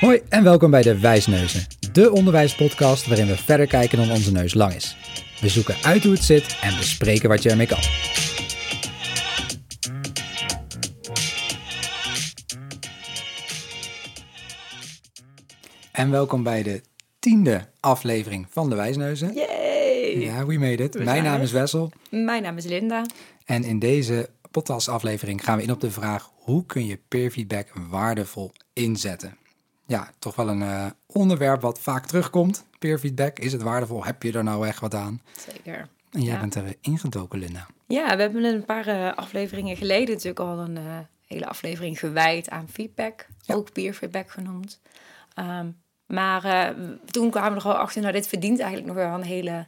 Hoi en welkom bij de Wijsneuzen, de onderwijspodcast waarin we verder kijken dan onze neus lang is. We zoeken uit hoe het zit en bespreken wat je ermee kan. En welkom bij de tiende aflevering van de Wijsneuzen. Yay! Ja, we made it. We Mijn naam is Wessel Mijn naam is Linda. en in deze podcastaflevering gaan we in op de vraag hoe kun je peerfeedback waardevol inzetten. Ja, toch wel een eh, onderwerp wat vaak terugkomt. Peerfeedback, is het waardevol? Heb je er nou echt wat aan? Zeker. En jij Ja. bent er ingedoken, Linda. Ja, we hebben een paar eh, afleveringen geleden natuurlijk al een eh, hele aflevering gewijd aan feedback. Ja. Ook peer feedback genoemd. Ehm, maar toen kwamen we er al achter, nou dit verdient eigenlijk nog wel een hele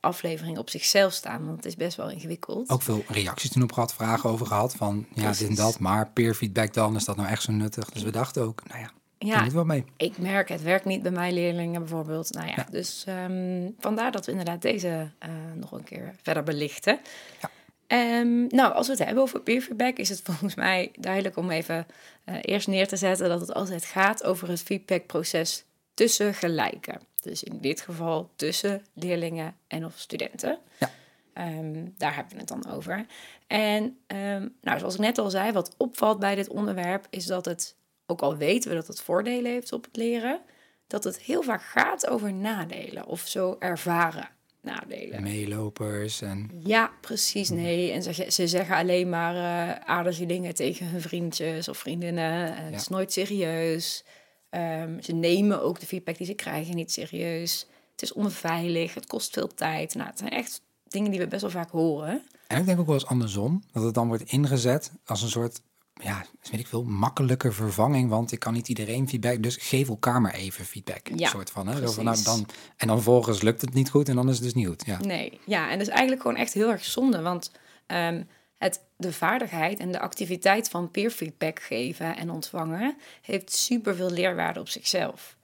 aflevering op zichzelf staan. Want het is best wel ingewikkeld. Ook veel reacties toen op gehad, vragen over gehad van ja, dit en dat. Maar peerfeedback dan, is dat nou echt zo nuttig? Dus we dachten ook, nou ja, ja, wel mee. ik merk, het werkt niet bij mijn leerlingen bijvoorbeeld. Nou ja, Ja. dus ehm, vandaar dat we inderdaad deze eh, nog een keer verder belichten. Ja. Ehm, nou, als we het hebben over peer feedback, is het volgens mij duidelijk om even eh, eerst neer te zetten dat het altijd gaat over het feedbackproces tussen gelijken. Dus in dit geval tussen leerlingen en of studenten. Ja. Ehm, daar hebben we het dan over. En nou, zoals ik net al zei, wat opvalt bij dit onderwerp is dat het, ook al weten we dat het voordelen heeft op het leren, dat het heel vaak gaat over nadelen of zo ervaren nadelen. Meelopers en Ja, precies. Nee. En ze, ze zeggen alleen maar eh, aardige dingen tegen hun vriendjes of vriendinnen. En Het Ja. is nooit serieus. Ehm, ze nemen ook de feedback die ze krijgen niet serieus. Het is onveilig, het kost veel tijd. Nou, het zijn echt dingen die we best wel vaak horen. En ik denk ook wel eens andersom, dat het dan wordt ingezet als een soort, ja, weet ik veel, makkelijke vervanging. Want ik kan niet iedereen feedback, dus geef elkaar maar even feedback. Ja, soort van, hè? Zo van, nou, dan, en dan vervolgens lukt het niet goed en dan is het dus niet goed. Ja. Nee, ja, en dat is eigenlijk gewoon echt heel erg zonde. Want ehm, het, de vaardigheid en de activiteit van peer feedback geven en ontvangen heeft superveel leerwaarde op zichzelf.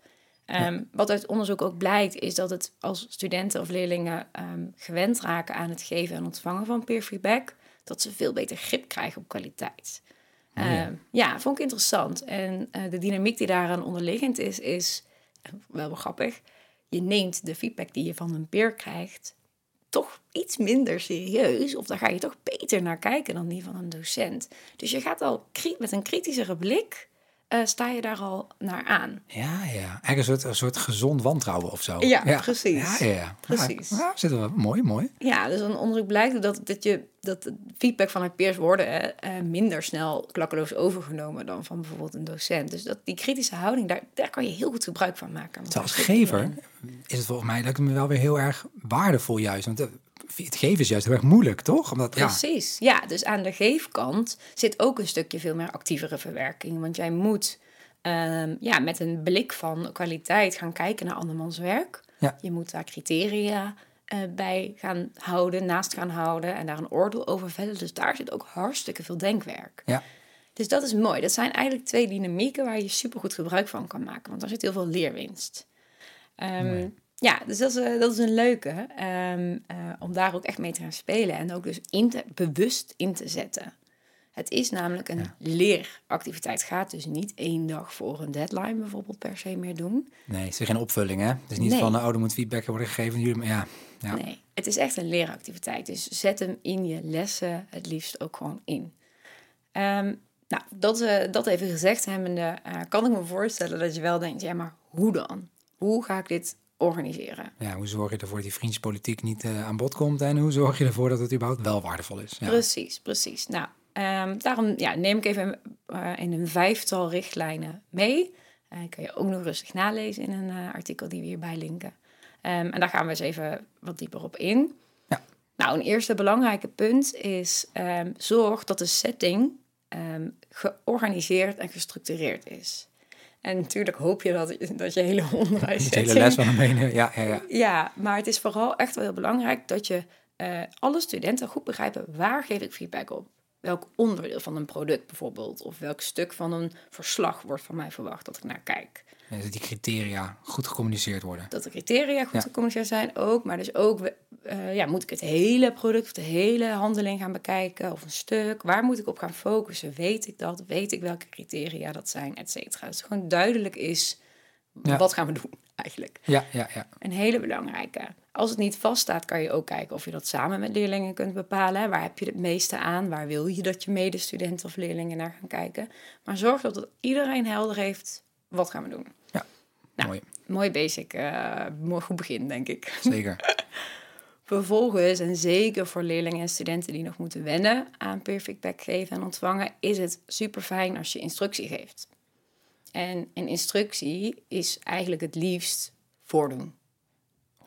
Ehm, Wat uit onderzoek ook blijkt, is dat het als studenten of leerlingen ehm, gewend raken aan het geven en ontvangen van peer feedback, dat ze veel beter grip krijgen op kwaliteit. Oh ja. Ehm, ja, vond ik interessant. En eh, de dynamiek die daaraan onderliggend is, is eh, wel wel grappig. Je neemt de feedback die je van een peer krijgt toch iets minder serieus. Of daar ga je toch beter naar kijken dan die van een docent. Dus je gaat al met een kritischere blik, eh, sta je daar al naar aan. Ja, ja. Eigenlijk een soort, een soort gezond wantrouwen of zo. Ja, precies. Ja, ja, ja. Precies. Ja, zitten we. Mooi, mooi. Ja, dus een onderzoek blijkt dat, dat, je, dat feedback van haar peers worden eh, minder snel klakkeloos overgenomen dan van bijvoorbeeld een docent. Dus dat, die kritische houding, daar, daar kan je heel goed gebruik van maken. Als gever is het volgens mij lijkt het me wel weer heel erg waardevol juist. Want eh, het geven is juist heel erg moeilijk, toch? Omdat, ja, Precies, ja. Dus aan de geefkant zit ook een stukje veel meer actievere verwerking. Want jij moet ehm, ja, met een blik van kwaliteit gaan kijken naar andermans werk. Ja. Je moet daar criteria eh, bij gaan houden, naast gaan houden en daar een oordeel over vellen. Dus daar zit ook hartstikke veel denkwerk. ja. Dus dat is mooi. Dat zijn eigenlijk twee dynamieken waar je supergoed gebruik van kan maken. Want daar zit heel veel leerwinst. Mooi. Ja, dus dat is, eh, dat is een leuke. ehm, eh, om daar ook echt mee te gaan spelen. En ook dus in te- bewust in te zetten. Het is namelijk een leeractiviteit. Gaat dus niet één dag voor een deadline bijvoorbeeld per se meer doen. Nee, het is geen opvulling, hè? Het is niet Nee. van, de ouder moet feedback worden gegeven. Jullie, maar ja, ja. Nee, het is echt een leeractiviteit. Dus zet hem in je lessen het liefst ook gewoon in. Ehm, nou, dat, eh, dat even gezegd hebbende, eh kan ik me voorstellen dat je wel denkt, ja, maar hoe dan? Hoe ga ik dit organiseren? Ja, hoe zorg je ervoor dat die vriendspolitiek niet eh, aan bod komt? En hoe zorg je ervoor dat het überhaupt wel waardevol is? Ja. Precies, precies. Nou, ehm, daarom ja, neem ik even eh, in een vijftal richtlijnen mee. Eh kan je ook nog rustig nalezen in een artikel die we hierbij linken. Ehm, en daar gaan we eens even wat dieper op in. Ja. Nou, een eerste belangrijke punt is ehm, zorg dat de setting georganiseerd en gestructureerd is. En natuurlijk hoop je dat, dat je hele De onderwijssetting... hele les van ja, ja. Ja, maar het is vooral echt wel heel belangrijk dat je eh, alle studenten goed begrijpen waar geef ik feedback op. Welk onderdeel van een product bijvoorbeeld, of welk stuk van een verslag wordt van mij verwacht dat ik naar kijk. Ja, dat die criteria goed gecommuniceerd worden. Dat de criteria goed Ja. gecommuniceerd zijn ook, maar dus ook, eh, ja, moet ik het hele product of de hele handeling gaan bekijken of een stuk? Waar moet ik op gaan focussen? Weet ik dat? Weet ik welke criteria dat zijn, et cetera. Dus gewoon duidelijk is Ja. Wat gaan we doen eigenlijk? Ja, ja, ja. Een hele belangrijke. Als het niet vaststaat, kan je ook kijken of je dat samen met leerlingen kunt bepalen. Waar heb je het meeste aan? Waar wil je dat je medestudenten of leerlingen naar gaan kijken? Maar zorg dat iedereen helder heeft, wat gaan we doen? Ja, Nou, mooi. Mooi basic, eh mooi goed begin, denk ik. Zeker. Vervolgens, en zeker voor leerlingen en studenten die nog moeten wennen aan peer feedback geven en ontvangen, is het super fijn als je instructie geeft. En een instructie is eigenlijk het liefst voordoen.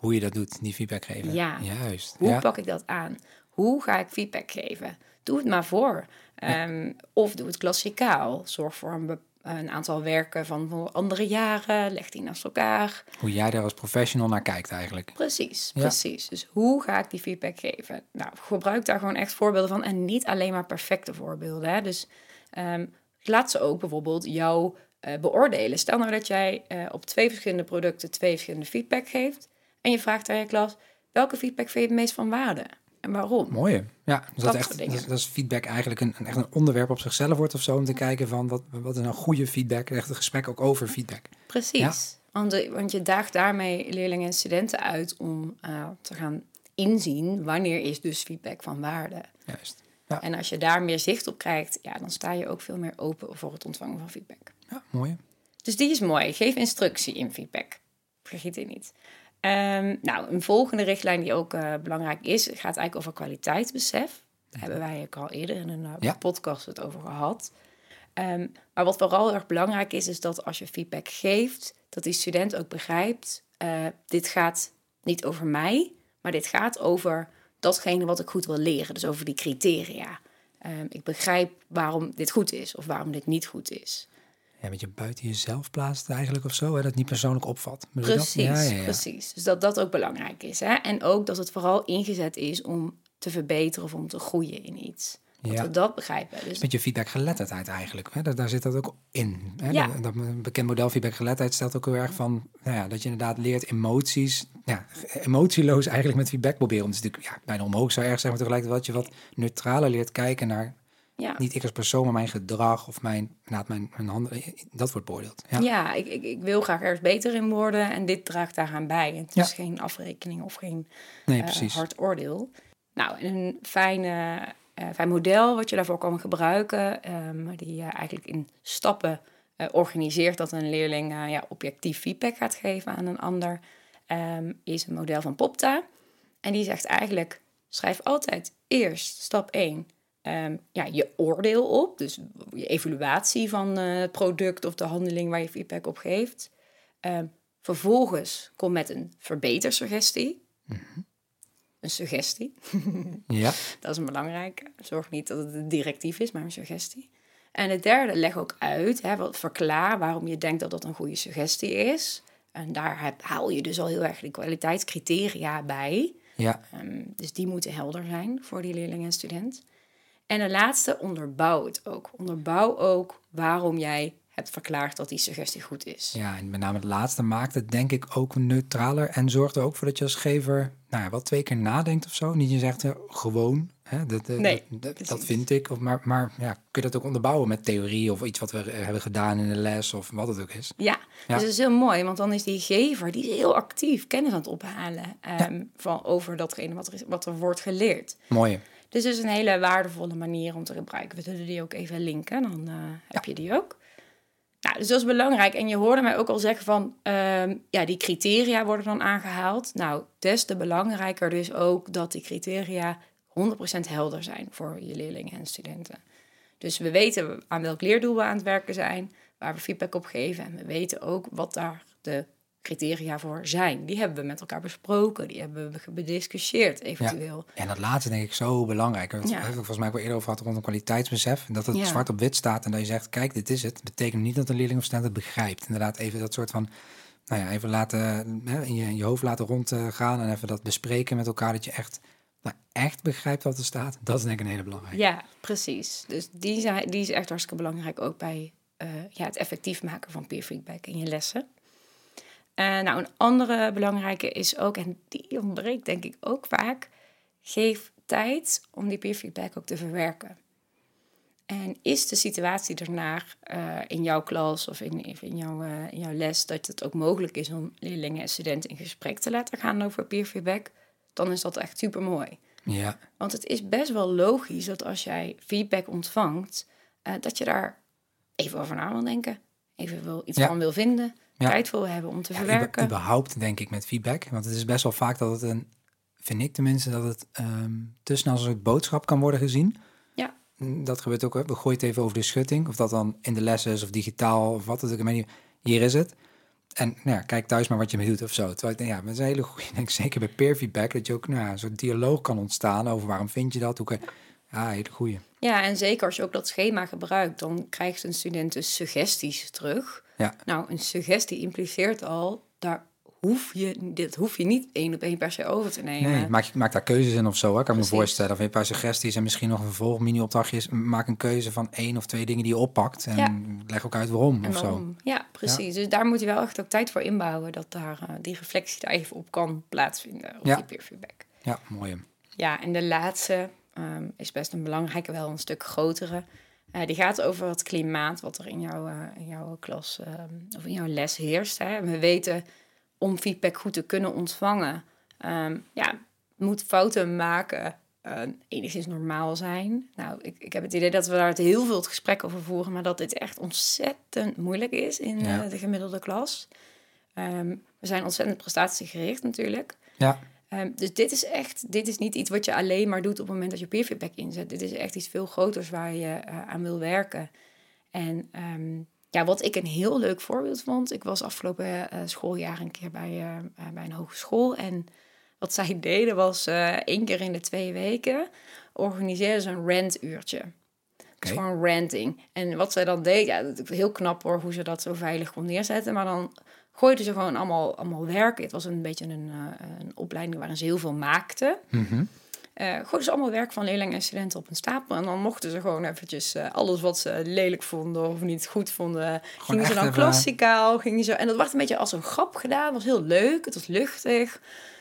Hoe je dat doet, die feedback geven. Ja. Juist. Hoe ja. pak ik dat aan? Hoe ga ik feedback geven? Doe het maar voor. Ehm, of doe het klassikaal. Zorg voor een, aantal werken van andere jaren. Leg die naast elkaar. Hoe jij daar als professional naar kijkt eigenlijk. Precies, Ja. precies. Dus hoe ga ik die feedback geven? Nou, gebruik daar gewoon echt voorbeelden van. En niet alleen maar perfecte voorbeelden. Hè? Dus ehm, laat ze ook bijvoorbeeld jou eh, beoordelen. Stel nou dat jij eh, op twee verschillende producten twee verschillende feedback geeft. En je vraagt aan je klas, welke feedback vind je het meest van waarde? En waarom? Mooi. Ja, dus dat, Dat echt, dat, is- dat is feedback eigenlijk een, echt een onderwerp op zichzelf wordt of zo. Om te kijken van wat, wat is nou goede feedback. Echt een gesprek ook over feedback. Precies. Want, de- want je daagt daarmee leerlingen en studenten uit om eh, te gaan inzien wanneer is dus feedback van waarde. Juist. Ja, En als je daar meer zicht op krijgt, ja, dan sta je ook veel meer open voor het ontvangen van feedback. ja mooi. Dus die is mooi. Geef instructie in feedback. Vergeet die niet. Ehm, nou, een volgende richtlijn die ook eh, belangrijk is, gaat eigenlijk over kwaliteitsbesef. Daar hebben wij ook al eerder in een eh, Ja. podcast het over gehad. Ehm, maar wat vooral erg belangrijk is, is dat als je feedback geeft, dat die student ook begrijpt, eh, dit gaat niet over mij, maar dit gaat over datgene wat ik goed wil leren. Dus over die criteria. Ehm, ik begrijp waarom dit goed is of waarom dit niet goed is. Ja, beetje buiten jezelf plaatst eigenlijk of zo. Hè? Dat het niet persoonlijk opvat. Dat? Precies, Ja, ja, ja. precies. Dus dat dat ook belangrijk is. Hè? En ook dat het vooral ingezet is om te verbeteren of om te groeien in iets. Dat Ja. we dat begrijpen. Dus Met je feedbackgeletterdheid eigenlijk. Hè? Daar, daar zit dat ook in. Hè? Ja. Dat, bekend model feedbackgeletterdheid stelt ook heel erg van... Nou ja, dat je inderdaad leert emoties... Ja, emotieloos eigenlijk met feedback proberen. Dat is natuurlijk ja, bijna onmogelijk zou erg zijn... maar tegelijkertijd dat je wat neutraler leert kijken naar... ja, niet ik als persoon, maar mijn gedrag of mijn, nou, mijn, mijn handen. Dat wordt beoordeeld. Ja, ja ik, ik, ik wil graag ergens beter in worden en dit draagt daaraan bij. Het Ja. is geen afrekening of geen nee, eh, hard oordeel. Nou, en een fijne, eh, fijn model wat je daarvoor kan gebruiken, ehm, die je eigenlijk in stappen eh, organiseert dat een leerling eh, ja, objectief feedback gaat geven aan een ander, ehm, is een model van Popta. En die zegt eigenlijk, schrijf altijd eerst stap 1 ehm, ja, je oordeel op, dus je evaluatie van eh, het product of de handeling waar je feedback op geeft. Ehm, vervolgens kom met een verbetersuggestie. Een suggestie, Ja, dat is een belangrijke. Zorg niet dat het een directief is, maar een suggestie. En het derde, leg ook uit, hè, wat, verklaar waarom je denkt dat dat een goede suggestie is. En daar heb, haal je dus al heel erg de kwaliteitscriteria bij. ja, Ehm, dus die moeten helder zijn voor die leerling en student. En de laatste, onderbouw het ook. Onderbouw ook waarom jij hebt verklaard dat die suggestie goed is. ja. En met name het laatste maakt het denk ik ook neutraler. En zorgt er ook voor dat je als gever nou ja, wel twee keer nadenkt of zo. Niet je zegt eh, gewoon, hè, dat, eh, Nee, dat, vind ik. Of, maar maar ja, kun je dat ook onderbouwen met theorie of iets wat we hebben gedaan in de les of wat het ook is. Ja, Ja. dus dat is heel mooi, want dan is die gever die is heel actief kennis aan het ophalen ehm, van, over datgene wat er, is, wat er wordt geleerd. Mooi. Dus het is een hele waardevolle manier om te gebruiken. We zullen die ook even linken, dan eh, heb je die ook. Nou, dus dat is belangrijk. En je hoorde mij ook al zeggen van, ehm, ja, die criteria worden dan aangehaald. Nou, des te belangrijker dus ook dat die criteria 100% helder zijn voor je leerlingen en studenten. Dus we weten aan welk leerdoel we aan het werken zijn, waar we feedback op geven. En we weten ook wat daar de criteria voor zijn. Die hebben we met elkaar besproken, die hebben we bediscussieerd eventueel. Ja, en dat laatste denk ik zo belangrijk. Dat Ja. heb ik volgens mij ook al eerder over gehad rondom kwaliteitsbesef. En dat het Ja. zwart op wit staat en dat je zegt, kijk, dit is het. Betekent niet dat een leerling of student het begrijpt. Inderdaad, even dat soort van, nou ja, even laten, hè, in, je, in je hoofd laten rondgaan en even dat bespreken met elkaar. Dat je echt, nou, echt begrijpt wat er staat. Dat is denk ik een hele belangrijke. Ja, precies. Dus die, zijn, die is echt hartstikke belangrijk ook bij eh, ja, het effectief maken van peer feedback in je lessen. Eh, nou, een andere belangrijke is ook, en die ontbreekt denk ik ook vaak, geef tijd om die peer feedback ook te verwerken. En is de situatie daarna uh, in jouw klas of in, in, jouw, uh, in jouw les dat het ook mogelijk is om leerlingen en studenten in gesprek te laten gaan over peer feedback, dan is dat echt super mooi. Ja. Want het is best wel logisch dat als jij feedback ontvangt, dat je daar even over na wil denken, even wel iets Ja. van wil vinden, Ja. tijd wil hebben om te Ja, verwerken. überhaupt denk ik met feedback. Want het is best wel vaak dat het een, vind ik tenminste, dat het ehm, te snel als een boodschap kan worden gezien. Ja. Dat gebeurt ook. We gooien het even over de schutting. Of dat dan in de les is of digitaal of wat het ook. ik niet. Hier is het. En nou ja, kijk thuis maar wat je mee doet of zo. Terwijl ik denk, ja, dat is een hele goede, denk ik, zeker bij peer feedback, dat je ook nou, een soort dialoog kan ontstaan over waarom vind je dat. Hoe kan, ja, hele goede. Ja, en zeker als je ook dat schema gebruikt, dan krijgt een student dus suggesties terug. Ja. Nou, een suggestie impliceert al, daar hoef je, dit hoef je niet één op één per se over te nemen. Nee, maak, daar keuzes in of zo. Hè? Kan ik me voorstellen. Of je een paar suggesties en misschien nog een vervolg mini-opdrachtjes. Maak een keuze van één of twee dingen die je oppakt. En Ja. leg ook uit waarom En of zo. Ja, precies. Dus daar moet je wel echt ook tijd voor inbouwen, dat daar eh, die reflectie daar even op kan plaatsvinden, op Ja. die peer feedback. Ja, mooi. Ja, en de laatste ehm, is best een belangrijke, wel een stuk grotere. Eh, die gaat over het klimaat wat er in jouw, eh, in jouw klas ehm, of in jouw les heerst. Hè. We weten om feedback goed te kunnen ontvangen, ehm, ja, moet fouten maken eh, enigszins normaal zijn. Nou, ik, ik heb het idee dat we daar het heel veel het gesprek over voeren, maar dat dit echt ontzettend moeilijk is in Ja. de gemiddelde klas. Ehm, we zijn ontzettend prestatiegericht natuurlijk. Ja, Ehm, dus dit is echt, dit is niet iets wat je alleen maar doet op het moment dat je peer feedback inzet. Dit is echt iets veel groters waar je eh, aan wil werken. En ehm, ja, wat ik een heel leuk voorbeeld vond, ik was afgelopen eh, schooljaar een keer bij, eh, bij een hogeschool. En wat zij deden was één keer in de twee weken organiseerden ze een rantuurtje. Dus gewoon ranting. En wat zij dan deed, ja, heel knap hoor, hoe ze dat zo veilig kon neerzetten. Maar dan gooiden ze gewoon allemaal, allemaal werk. Het was een beetje een, eh, een opleiding waarin ze heel veel maakten. Mhm. Eh gooiden ze allemaal werk van leerlingen en studenten op een stapel. En dan mochten ze gewoon eventjes eh, alles wat ze lelijk vonden of niet goed vonden... gingen ze dan even- klassikaal. Gingen ze, en dat werd een beetje als een grap gedaan. Het was heel leuk, het was luchtig.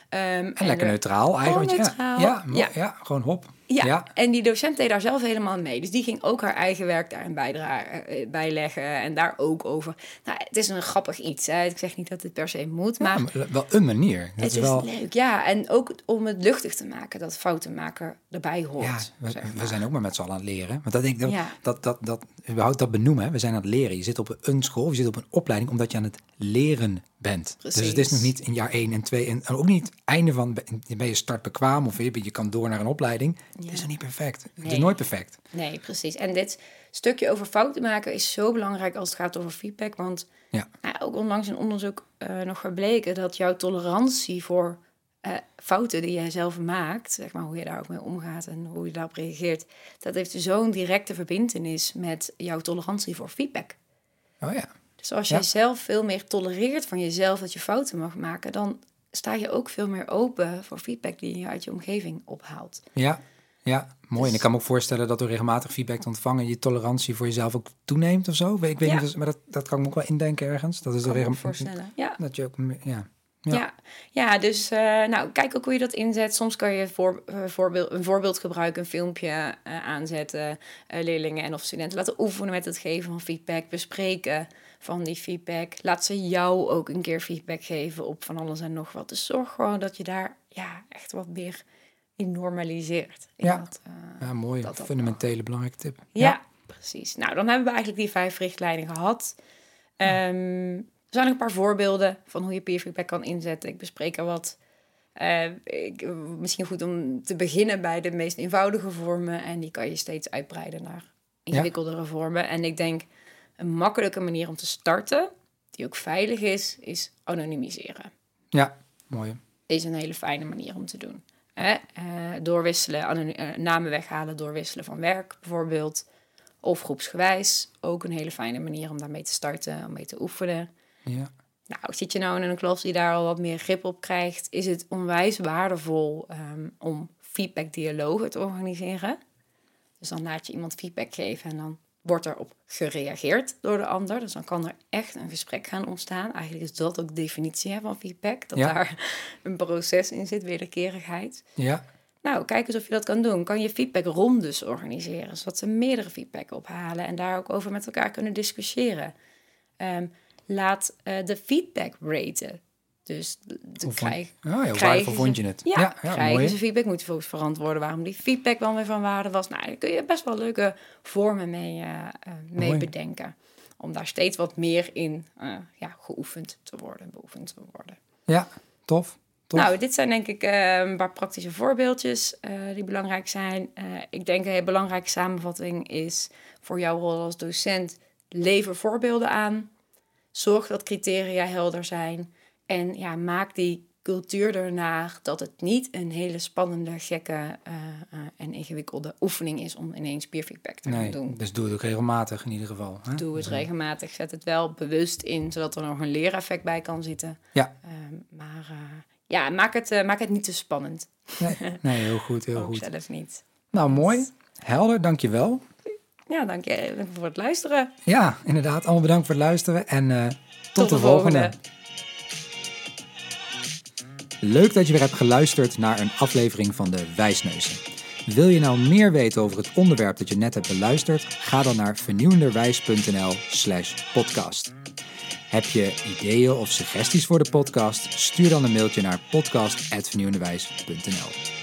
Ehm, En lekker er- neutraal eigenlijk. ja. neutraal. Ja, Ja. ja. gewoon hop. Ja, Ja. en die docent deed daar zelf helemaal mee. Dus die ging ook haar eigen werk daarin eh, bijleggen en daar ook over. Nou, het is een grappig iets. Hè. Ik zeg niet dat het per se moet, maar Ja, maar wel een manier. Dat het is is wel... leuk. Ja, en ook om het luchtig te maken, dat foutenmaker erbij hoort. Ja, we, zeg we maar. zijn ook maar met z'n allen aan het leren. Want dat denk ik, dat, dat, dat, dat, überhaupt dat benoemen, hè. we zijn aan het leren. Je zit op een school, je zit op een opleiding, omdat je aan het leren bent. Dus het is Precies. nog niet in jaar 1 en 2 en ook niet einde van, ben je startbekwaam of je, je kan door naar een opleiding. Het is nog niet perfect. Het is nooit perfect. Nee, precies. En dit stukje over fouten maken is zo belangrijk als het gaat over feedback. Want Ja. nou, ook onlangs in onderzoek eh, nog gebleken dat jouw tolerantie voor eh, fouten die jij zelf maakt, zeg maar hoe je daar ook mee omgaat en hoe je daarop reageert, dat heeft zo'n directe verbindenis met jouw tolerantie voor feedback. Oh ja. Dus als Ja. jij zelf veel meer tolereert van jezelf dat je fouten mag maken, dan sta je ook veel meer open voor feedback die je uit je omgeving ophaalt. Ja, ja, mooi. En Dus- ik kan me ook voorstellen dat door regelmatig feedback te ontvangen, je tolerantie voor jezelf ook toeneemt of zo. Ik weet Ja. niet, maar dat, dat kan ik me ook wel indenken ergens. Dat is Kan regelmatig. voorstellen. Ja. Dat je ook, ja. Ja. Ja. Ja, dus eh, nou, kijk ook hoe je dat inzet. Soms kan je voor, eh, voorbeeld, een voorbeeld gebruiken, een filmpje eh, aanzetten, leerlingen en of studenten laten oefenen met het geven van feedback, bespreken van die feedback. Laat ze jou ook een keer feedback geven op van alles en nog wat. Dus zorg gewoon dat je daar ja, echt wat meer normaliseert. In Ja. dat, eh, Ja, mooi. Dat dat Fundamentele belangrijke tip. ja, precies. Nou, dan hebben we eigenlijk die vijf richtlijnen gehad. Ehm, er zijn nog een paar voorbeelden van hoe je peer feedback kan inzetten. Ik bespreek er wat. Eh, ik, misschien goed om te beginnen bij de meest eenvoudige vormen. En die kan je steeds uitbreiden naar ingewikkeldere vormen. En ik denk een makkelijke manier om te starten, die ook veilig is, is anonimiseren Ja, mooi. is een hele fijne manier om te doen. Hè? Eh, doorwisselen, eh, namen weghalen, doorwisselen van werk bijvoorbeeld. Of groepsgewijs, ook een hele fijne manier om daarmee te starten, om mee te oefenen. Ja. Nou, zit je nou in een klas die daar al wat meer grip op krijgt, is het onwijs waardevol ehm, om feedback-dialogen te organiseren. Dus dan laat je iemand feedback geven en dan wordt erop gereageerd door de ander. Dus dan kan er echt een gesprek gaan ontstaan. Eigenlijk is dat ook de definitie hè, van feedback, dat Ja. daar een proces in zit, wederkerigheid. Ja. Nou, kijk eens of je dat kan doen. Kan je feedbackrondes organiseren, zodat ze meerdere feedback ophalen en daar ook over met elkaar kunnen discussiëren. Ehm, laat uh, de feedback raten. Dus de krijg, oh ja, hoe waardevol vond je het? Ja, ja, ja krijgen ze feedback, moet je volgens verantwoorden waarom die feedback wel weer van waarde was. Nou, daar kun je best wel leuke vormen mee, uh, mee bedenken. Om daar steeds wat meer in uh, ja, geoefend te worden, beoefend te worden. Ja, tof. Nou, dit zijn denk ik een paar praktische voorbeeldjes die belangrijk zijn. ik denk een hele belangrijke samenvatting is voor jouw rol als docent: lever voorbeelden aan. Zorg dat criteria helder zijn. En ja, maak die cultuur ernaar dat het niet een hele spannende, gekke uh, uh, en ingewikkelde oefening is om ineens peerfeedback te gaan doen. Dus doe het ook regelmatig in ieder geval. Hè? Doe het regelmatig. Zet het wel bewust in, zodat er nog een leereffect bij kan zitten. Ja. Uh, maar ja, maak het, maak het niet te spannend. Nee, nee heel goed, heel ook goed. zelf niet. Nou, mooi. Helder, dankjewel. Ja, dank je voor het luisteren. Ja, inderdaad. Allemaal bedankt voor het luisteren en tot, de, volgende. volgende. Leuk dat je weer hebt geluisterd naar een aflevering van de Wijsneuzen. Wil je nou meer weten over het onderwerp dat je net hebt beluisterd? Ga dan naar vernieuwenderwijs.nl/slash podcast. Heb je ideeën of suggesties voor de podcast? Stuur dan een mailtje naar podcast.vernieuwenderwijs.nl.